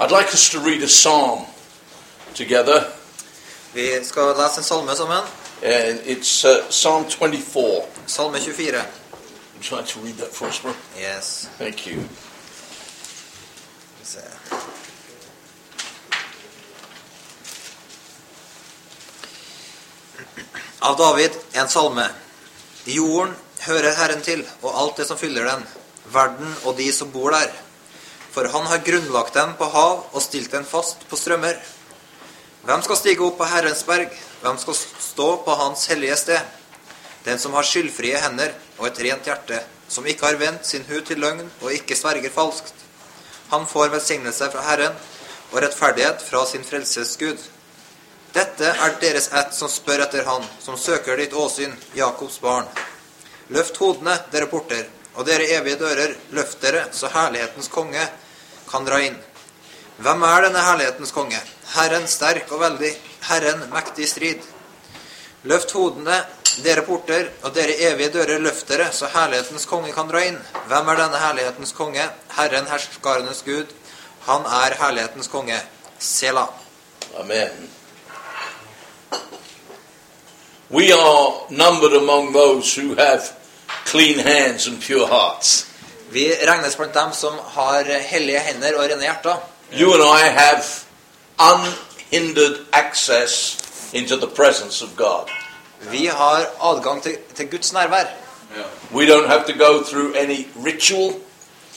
I'd like us to read a psalm together, Vi skal lese en salme sammen. and it's uh, Psalm 24. Salme 24. Would you like to read that for us, bro? Yes. Thank you. Skal vi se. Av David, en salme. Jorden hører Herren til, og alt det som fyller den, verden og de som bor der. For han har grunnlagt den på hav og stilt den fast på strømmer. Hvem skal stige opp på Herrens berg? Hvem skal stå på Hans hellige sted? Den som har skyldfrie hender og et rent hjerte, som ikke har vendt sin hud til løgn og ikke sverger falskt. Han får velsignelse fra Herren og rettferdighet fra sin frelses Gud. Dette er deres ett som spør etter Han, som søker ditt åsyn, Jakobs barn. Løft hodene, dere porter, og dere evige dører, løft dere, så herlighetens konge kan dra inn. Hvem er denne herlighetens konge? Herren sterk og veldig, Herren mektig i strid. Løft hodene, dere porter, og dere evige dører, løft dere, så herlighetens konge kan dra inn. Hvem er denne herlighetens konge? Herren herskarenes Gud. Han er herlighetens konge. Sela. Amen. We are numbered among those who have clean hands and pure hearts. Vi regnes blant dem som har hellige hender og rene hjerter. You and I have unhindered access into the presence of God. Vi har adgang til, til Guds nærvær. We don't have to go through any ritual.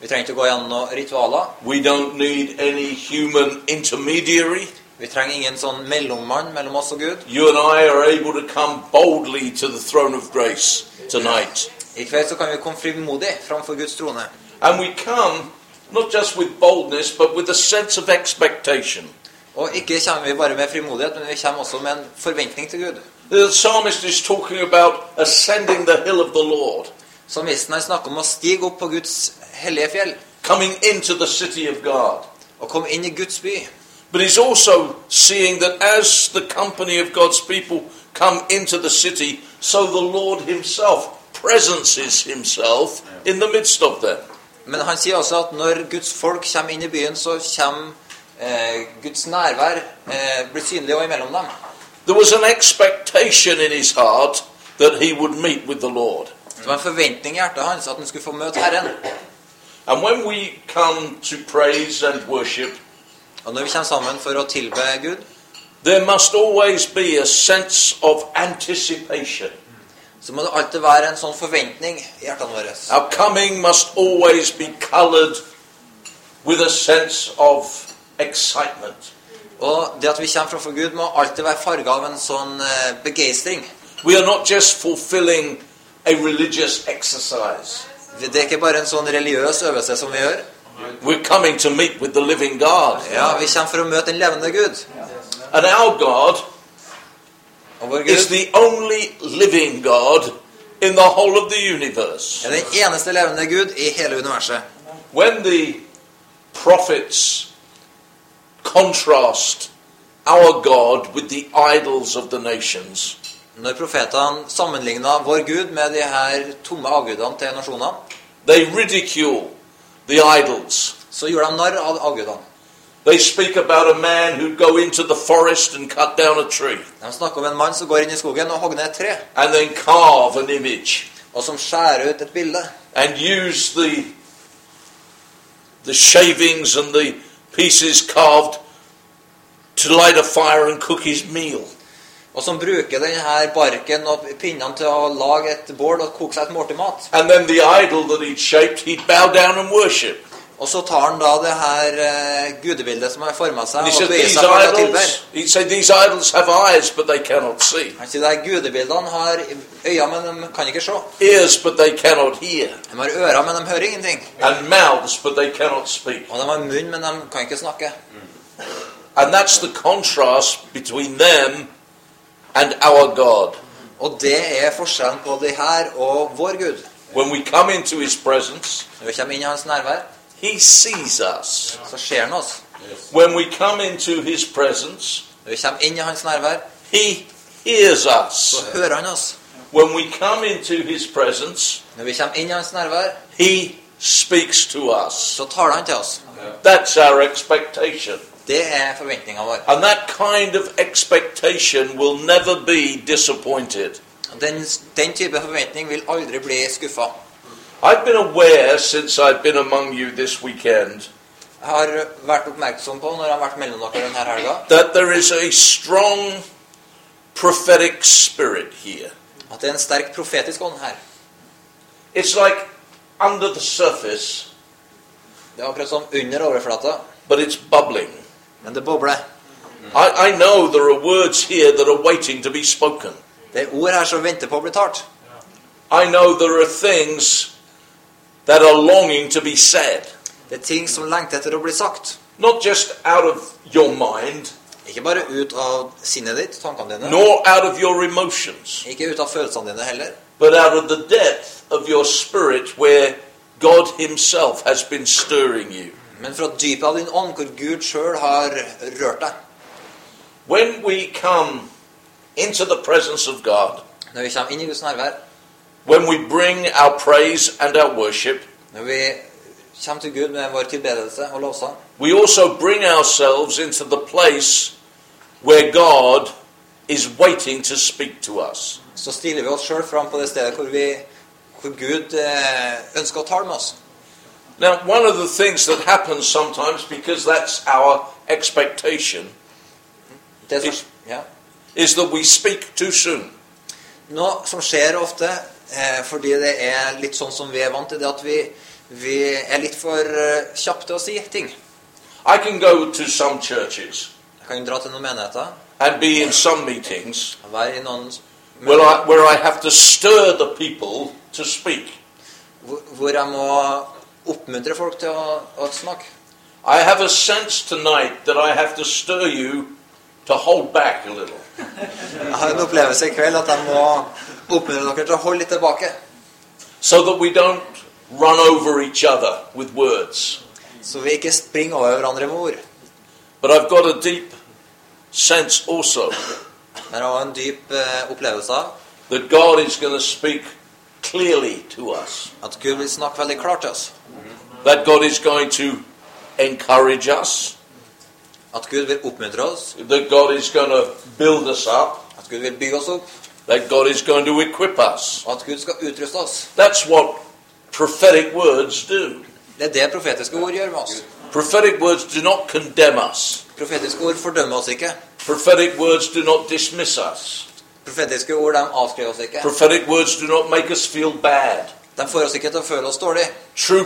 Vi trenger ikke å gå gjennom noen ritualer. We don't need any human intermediary. Vi trenger ingen sånn mellommann mellom oss og Gud. You and I are able to come boldly to the throne of grace tonight. I kveld så kan vi komme frimodig framfor Guds trone. And we come not just with boldness, but with a sense of expectation. Og ikke kommer vi bare med frimodighet, men vi kommer også med en forventning til Gud. The psalmist is talking about ascending the hill of the Lord, Salmisten har snakket om å stige opp på Guds hellige fjell coming into the city of God. og komme inn i Guds by. But he's also seeing that as the company of God's people come into the city, so the Lord himself presences himself in the midst of them. Men han sier også at når Guds folk kommer inn i byen, så kommer eh, Guds nærvær eh, blir synlig og imellom dem. There was an expectation in his heart that he would meet with the Lord. Det var en forventning i hjertet hans at han skulle få møte Herren. And when we come to praise and worship, Og når vi kommer sammen for å tilbe Gud, there must always be a sense of anticipation. Så må det alltid være en sånn forventning i hjertene våre. Our coming must always be colored with a sense of excitement. Og det at vi kommer framfor Gud, må alltid være farga av en sånn eh, begeistring. We are not just fulfilling a religious exercise. Det er ikke bare en sånn religiøs øvelse som vi gjør. We're coming to meet with the living God. Ja, Vi kommer for å møte den levende Gud. And our God is the only living God in the whole of the universe. er den eneste levende Gud i hele universet. When the prophets contrast our God with the idols of the nations, Når profetene sammenligna vår Gud med de her tomme avgudene til nasjonene, they ridicule the idols. så gjorde de narr av avgudene. They speak about a man who'd go into the forest and cut down a tree De snakker om en mann som går inn i skogen og hogger ned et tre, and then carve an image og som skjærer ut et bilde. and use the the shavings and the pieces carved to light a fire and cook his meal. Og som bruker denne barken og pinnene til å lage et bål og koke seg et måltid mat. And then the idol that he'd shaped, he'd bow down and worship. Og så tar han da det her uh, gudebildet som har forma seg, og said, seg for det tilber. idols, he'd say, these idols eyes, but they cannot see. Han sier at gudebildene har øyne, men de kan ikke se. Ears, but they cannot hear. De har ører, men de hører ingenting. And mouths, but they cannot speak. Og de har munn, men de kan ikke snakke. And that's the contrast between them and our God. Og det er forskjellen på de her og vår Gud. When we come into his presence, Når vi kommer inn i hans nærvær, he sees us. så ser han oss. When we come into his presence, Når vi kommer inn i hans nærvær, he hears så us. hører han oss. When we come into his presence, Når vi kommer inn i hans nærvær, he speaks to us. så taler han til oss. That's our expectation. Det er forventninga vår. And that kind of expectation will never be disappointed. Og Den, den type forventning vil aldri bli skuffa. I've been aware since I've been among you this weekend Jeg har vært oppmerksom på når jeg har vært mellom dere denne helga, that there is a strong prophetic spirit here. at det er en sterk profetisk ånd her. It's like under the surface, Det er akkurat som under overflata, but it's bubbling. men det bobler. I, I know there are words here that are waiting to be spoken. Det er ord her som venter på å bli talt. I know there are things that are longing to be said, Det er ting som lengter etter å bli sagt. not just out of your mind, Ikke bare ut av sinnet ditt, tankene dine, nor out of your emotions, ikke ut av følelsene dine heller, but out of the depth of your spirit where God Himself has been stirring you. men fra dypet av din ånd, hvor Gud sjøl har rørt deg. When we come into the presence of God, Når vi kommer inn i Guds nærvær, when we bring our praise and our worship, når vi kommer til Gud med vår tilbedelse og lovsang, we also bring ourselves into the place where God is waiting to speak to us. så stiller vi oss sjøl fram på det stedet hvor, vi, hvor Gud eh, ønsker å tale med oss. Now, one of the things that happens sometimes, because that's our expectation, Det som, ja. is that we speak too soon. Noe som skjer ofte, eh, fordi det er litt sånn som vi er vant til, det at vi, vi er litt for eh, kjappe til å si ting. I can go to some churches Jeg kan dra til noen menigheter, and be in some meetings være i noen where I, where I have to stir the people to speak. hvor, hvor jeg må oppmuntre folk til å, å snakke. I have a sense tonight that I have to stir you to hold back a little. Jeg har en opplevelse i kveld at jeg må oppmuntre dere til å holde litt tilbake. so that we don't run over each other with words. Så vi ikke springer over hverandre med ord. But I've got a deep sense also Men jeg har en dyp eh, opplevelse av that God is going to speak clearly to us, at Gud vil snakke veldig klart til oss. that God is going to encourage us, At Gud vil oppmuntre oss. that God is going to build us up, At Gud vil bygge oss opp. That God is going to equip us. At Gud skal utruste oss. That's what prophetic words do. Det er det profetiske ord gjør med oss. Prophetic words do not condemn us. Profetiske ord fordømmer oss ikke. Prophetic words do not dismiss us. Profetiske ord de avskriver oss ikke. Prophetic words do not make us feel bad. De får oss ikke til å føle oss dårlig. True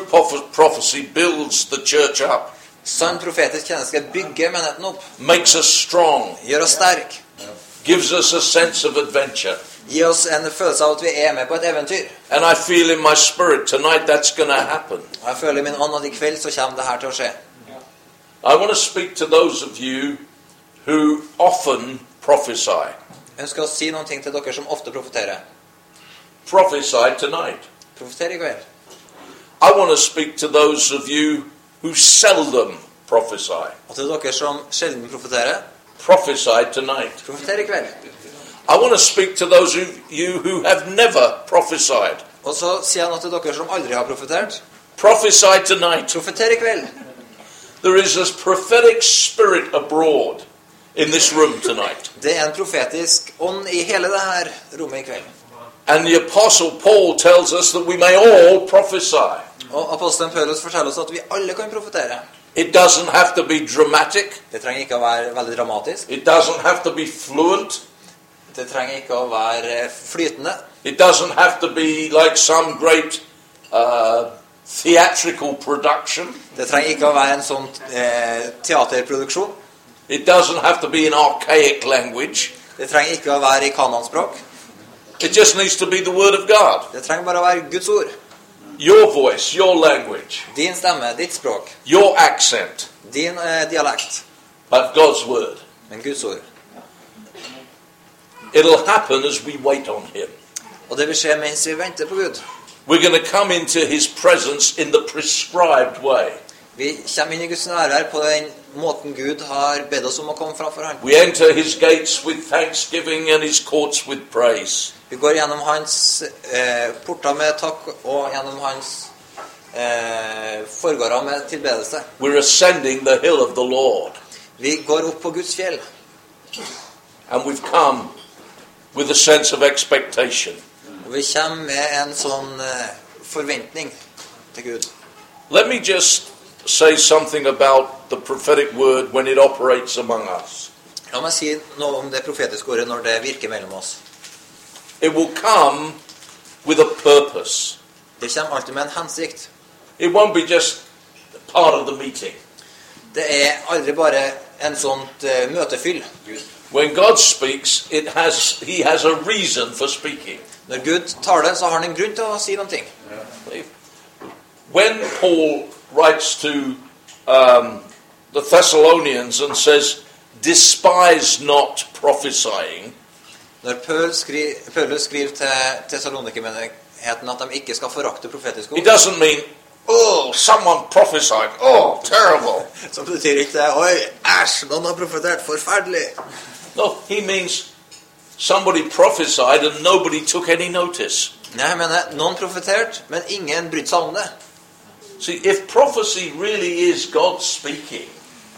prophecy builds the church up, Sann profetisk tjeneste bygger menigheten opp. makes us strong, Gjør oss sterk. Gives us a sense of adventure. Gi oss en følelse av at vi er med på et eventyr. And I feel in my spirit tonight that's going to happen. Jeg føler i min ånd at i kveld så kommer det her til å skje. I want to speak to those of you who often prophesy. Jeg ønsker å si noen ting til dere som ofte profeterer. Prophesy tonight. Profeter i kveld. I want to speak to those of you who seldom prophesy. Og til dere som sjelden profeterer, Prophesy tonight. profeter i kveld. I want to speak to those of you who have never prophesied. Og så sier jeg til dere som aldri har profetert. Prophesy tonight. Profeter i kveld. There is a prophetic spirit abroad in this room tonight. Det er en profetisk ånd i hele det her rommet i kveld. And the Apostle Paul tells us that we may all prophesy. Og apostelen Paulus forteller oss at vi alle kan profetere. It doesn't have to be dramatic, Det trenger ikke å være veldig dramatisk. it doesn't have to be fluent, Det trenger ikke å være flytende. it doesn't have to be like some great uh, theatrical production, Det trenger ikke å være en sånn eh, teaterproduksjon. it doesn't have to be an archaic language. Det trenger ikke å være i kanonspråk. It just needs to be the Word of God. Det trenger bare å være Guds ord. Your voice, your language, Din stemme, ditt språk, your accent, din eh, dialekt. but God's Word. Men Guds ord. It'll happen as we wait on Him. Og det vil skje mens vi venter på Gud. We're going to come into His presence in the prescribed way. Vi kommer inn i Guds nærvær på den måten Gud har bedt oss om å komme framfor ham. We enter His gates with thanksgiving and His courts with praise. Vi går gjennom hans eh, porter med takk og gjennom hans eh, foregår av med tilbedelse. We're ascending the hill of the Lord. Vi går opp på Guds fjell, And we've come with a sense of expectation. og vi kommer med en sånn eh, forventning til Gud. Let me just say something about the prophetic word when it operates among us. La meg si noe om det profetiske ordet når det virker mellom oss. It will come with a purpose. Det kommer alltid med en hensikt. It won't be just part of the meeting. Det er aldri bare en sånt uh, møtefyll. When God speaks, it has He has a reason for speaking. Når Gud taler, så har han en grunn til å si noen ting. When Paul writes to um, the Thessalonians and says, "Despise not prophesying," Når Paul skri, Paulus skriver til Tessalonikermenigheten at de ikke skal forakte profetiske he ord, doesn't mean, "Oh, someone prophesied. Oh, terrible." så betyr ikke det Oi, æsj, noen har profetert. Forferdelig. No, he means somebody prophesied and nobody took any notice. Nei, jeg mener, eh, noen profeterte, men ingen brydde seg om det. See, if prophecy really is God speaking,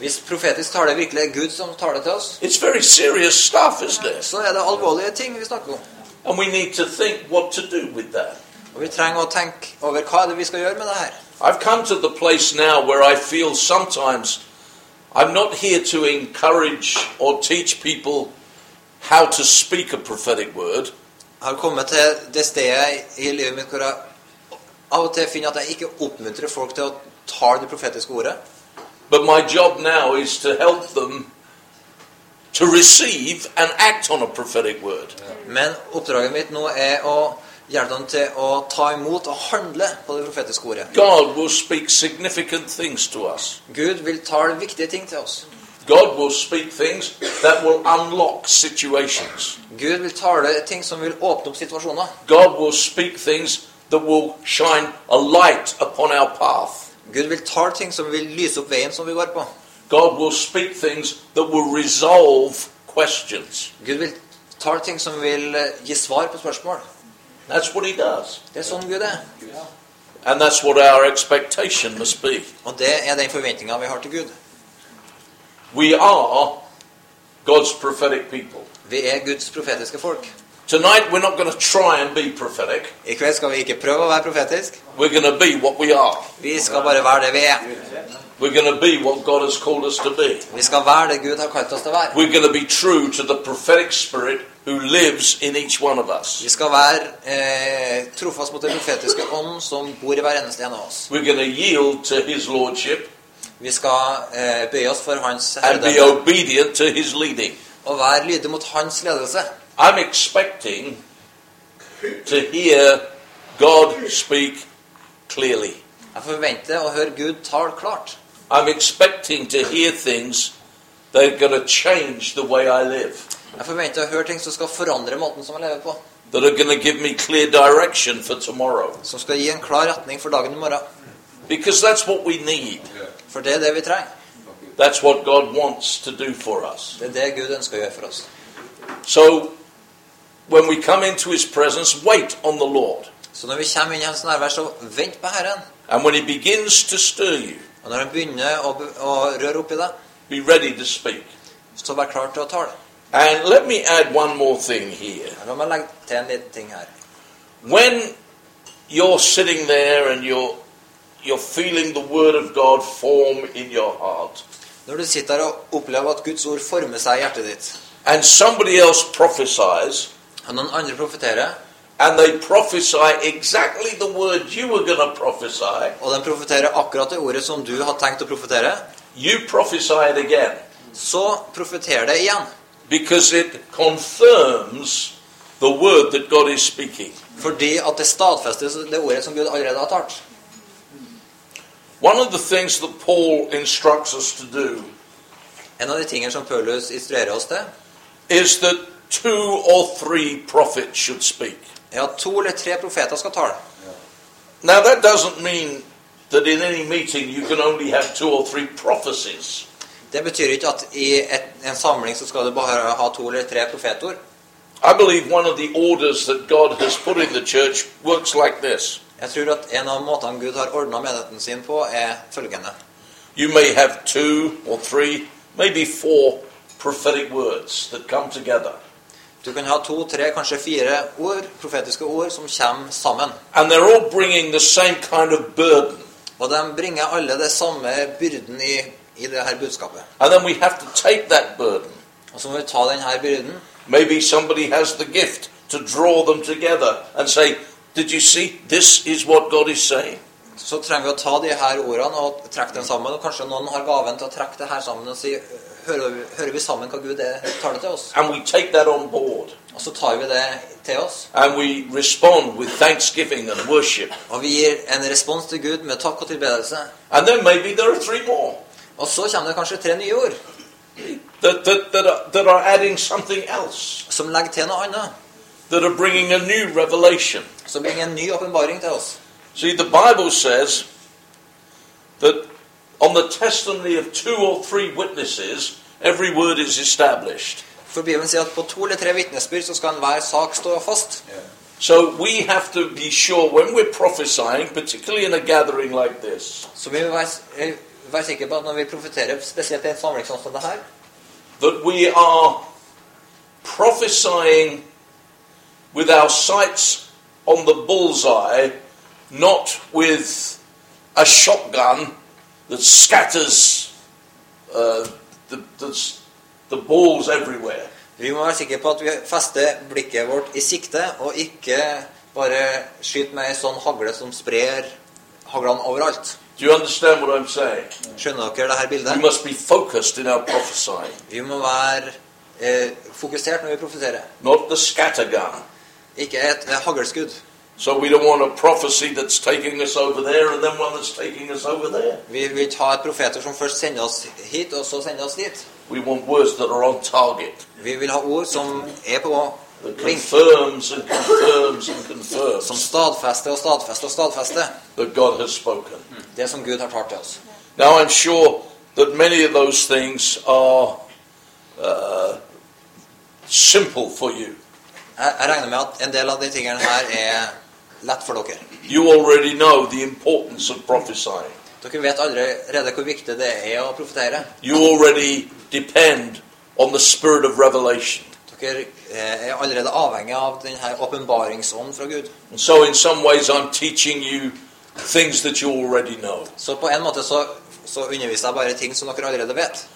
Hvis profetisk tale virkelig er Gud som taler til oss, it's very serious stuff, isn't it? så er det alvorlige ting vi snakker om. And we need to think what to do with that. Og vi trenger å tenke over hva er det vi skal gjøre med det her. I've come to the place now where I feel sometimes I'm not here to encourage or teach people how to speak a prophetic word. Jeg har kommet til det stedet i livet mitt hvor jeg av og til finner at jeg ikke oppmuntrer folk til å tale det profetiske ordet. But my job now is to help them to receive and act on a prophetic word. Men oppdraget mitt nå er å hjelpe dem til å ta imot og handle på det profetiske ordet. God will speak significant things to us. Gud vil tale viktige ting til oss. God will speak things that will unlock situations. Gud vil tale ting som vil åpne opp situasjoner. God will speak things that will shine a light upon our path. Gud vil tale ting som vil lyse opp veien som vi går på. God will speak things that will resolve questions. Gud vil tale ting som vil eh, gi svar på spørsmål. That's what He does. Det er sånn Gud er. And that's what our expectation must be. Og det er den forventninga vi har til Gud. We are God's prophetic people. Vi er Guds profetiske folk. Tonight, we're not going to try and be prophetic. I kveld skal vi ikke prøve å være profetisk. We're going to be what we are. Vi skal bare være det vi er. We're going to be what God has called us to be. Vi skal være det Gud har kalt oss til å være. We're going to be true to the prophetic spirit who lives in each one of us. Vi skal være eh, trofast mot den profetiske ånd som bor i hver eneste en av oss. We're going to yield to His Lordship Vi skal eh, bøye oss for hans and be herredømme obedient to His leading. og være lydige mot hans ledelse. I'm expecting to hear God speak clearly. Jeg forventer å høre Gud tale klart. I'm expecting to hear things that are going to change the way I live, Jeg forventer å høre ting som skal forandre måten som jeg lever på. that are going to give me clear direction for tomorrow. Som skal gi en klar retning for dagen i morgen. Because that's what we need. For det er det vi trenger. That's what God wants to do for us. Det er det Gud ønsker å gjøre for oss. So, when we come into His presence, wait on the Lord. Så når vi kommer inn i hans nærvær, så vent på Herren. And when He begins to stir you, Og når han begynner å, be- å røre opp i deg, be ready to speak. så vær klar til å tale. And let me add one more thing here. La meg legge til en liten ting her. When you're sitting there and you're you're feeling the word of God form in your heart, Når du sitter og opplever at Guds ord former seg i hjertet ditt, and somebody else prophesies, og noen andre profeterer, and they prophesy exactly the word you were going to prophesy, og de profeterer akkurat det ordet som du har tenkt å profetere, you prophesy it again så profeter det igjen. because it confirms the word that God is speaking. Fordi at det stadfester det ordet som Gud allerede har talt. One of the things that Paul instructs us to do En av de tingene som Paulus instruerer oss til, is that two or three prophets should speak. Ja, to eller tre profeter skal tale. Now, that doesn't mean that in any meeting you can only have two or three prophecies. Det betyr ikke at i et, en samling så skal du bare ha to eller tre profetord. I believe one of the orders that God has put in the church works like this. Jeg tror at en av måtene Gud har ordna menigheten sin på, er følgende. You may have two or three, maybe four prophetic words that come together. Du kan ha to, tre, kanskje fire ord, profetiske ord som kommer sammen. And they're all bringing the same kind of burden. Og de bringer alle det samme byrden i, i det her budskapet. And then we have to take that burden. Og så må vi ta denne byrden. Maybe somebody has the gift to draw them together and say, Did you see? This is what God is saying. Så trenger vi å ta de her ordene og trekke dem sammen. Og kanskje noen har gaven til å trekke det her sammen og si Hører vi, hører vi sammen hva Gud er, taler til oss? And we take that on board. Og så tar vi det til oss. And we respond with thanksgiving and worship. Og vi gir en respons til Gud med takk og tilbedelse. And then maybe there are three more Og så kommer det kanskje tre nye ord that, that, that, are, that are adding something else, som legger til noe annet. that are bringing a new revelation. Som bringer en ny åpenbaring til oss. See, the Bible says that on the testimony of two or three witnesses, every word is established. For Bibelen sier at på to eller tre vitnesbyrd så skal enhver sak stå fast. So we have to be sure when we're prophesying, particularly in a gathering like this, Så vi må være, eh, være sikre på at når vi profeterer, spesielt i en samling sånn som det her, that we are prophesying with our sights on the bullseye, not with a shotgun that scatters uh, the, the, the balls everywhere. Vi må være sikre på at vi fester blikket vårt i sikte, og ikke bare skyter med ei sånn hagle som sprer haglene overalt. Do you understand what I'm saying? Skjønner dere det her bildet? must be focused in our prophesying, Vi må være eh, fokusert når vi profeterer. not the scattergun. Ikke et eh, haglskudd. So we don't want a prophecy that's taking us over there and then one that's taking us over there. Vi vil ha et profeter som først sender oss hit, og så sender oss dit. We want words that are on target, Vi vil ha ord som er på that confirms and confirms and confirms. Som stadfester og stadfester og stadfester that God has spoken. det som Gud har talt til oss. Now, I'm sure that many of those things are uh, simple for you. Jeg regner med at en del av de tingene her er lett for dere. You already know the importance of prophesying. Dere vet allerede hvor viktig det er å profetere. You already depend on the spirit of revelation. Dere eh, er allerede avhengig av denne åpenbaringsånden fra Gud. And so, in some ways, I'm teaching you things that you already know. Så på en måte så, så underviser jeg bare ting som dere allerede vet.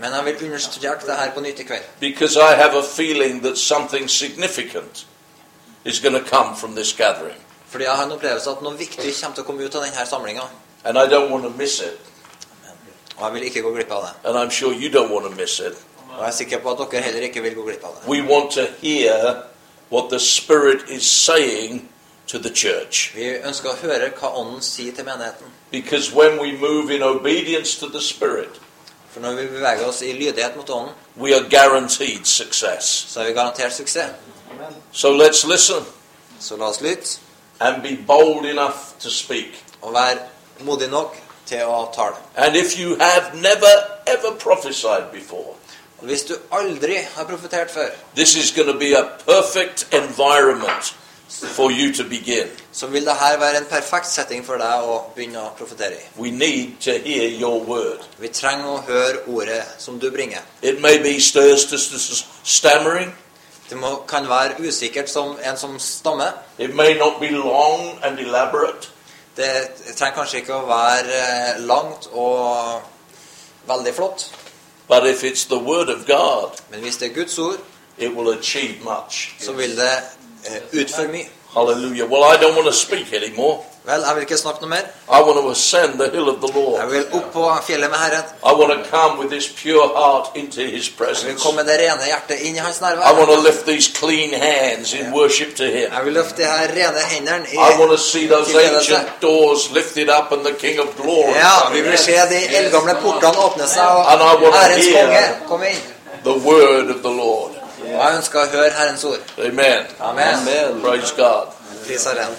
Men jeg vil understreke det her på nytt i kveld. Is going to come from this gathering. Fordi jeg har en opplevelse at noe viktig kommer til å komme ut av denne samlinga. And I don't want to miss it. Og jeg vil ikke gå glipp av det. And I'm sure you don't want to miss it. Og jeg er sikker på at dere heller ikke vil gå glipp av det. We want to hear what the Spirit is saying to the church. Vi ønsker å høre hva Ånden sier til menigheten. Because when we move in obedience to the Spirit, For når vi beveger oss i lydighet mot Ånden, we are guaranteed success. så er vi garantert suksess. So let's listen Så la oss lytte and be bold enough to speak. og vær modig nok til å tale. And if you have never ever prophesied before, Og Hvis du aldri har profetert før, this is going to be a perfect environment for you to begin. så vil dette være en perfekt setting for deg å begynne å profetere i. We need to hear your word. Vi trenger å høre ordet som du bringer. It may be stirs to stammering. Det må, kan være usikkert som en som stammer. It may not be long and elaborate. Det trenger kanskje ikke å være eh, langt og veldig flott. But if it's the Word of God, Men hvis det er Guds ord, it will achieve much. så vil det eh, utføre mye. Hallelujah. Well, I don't want to speak anymore. Vel, jeg vil ikke snakke noe mer. I want to ascend the hill of the Jeg vil opp på fjellet med Herren. I want to come with this pure heart into His Jeg vil komme med det rene hjertet inn i Hans I want nærvær. to lift these clean hands in worship to Him. Jeg vil løfte de her rene hendene i I want to see those tilbedelse. ancient doors lifted up and the King of Glory Ja, vi vil se de eldgamle portene åpne seg, og Herrens ærens konge komme inn. The Word of the Lord. Og jeg ønsker å høre Herrens ord. Amen. Amen. Praise God. Pris Herren.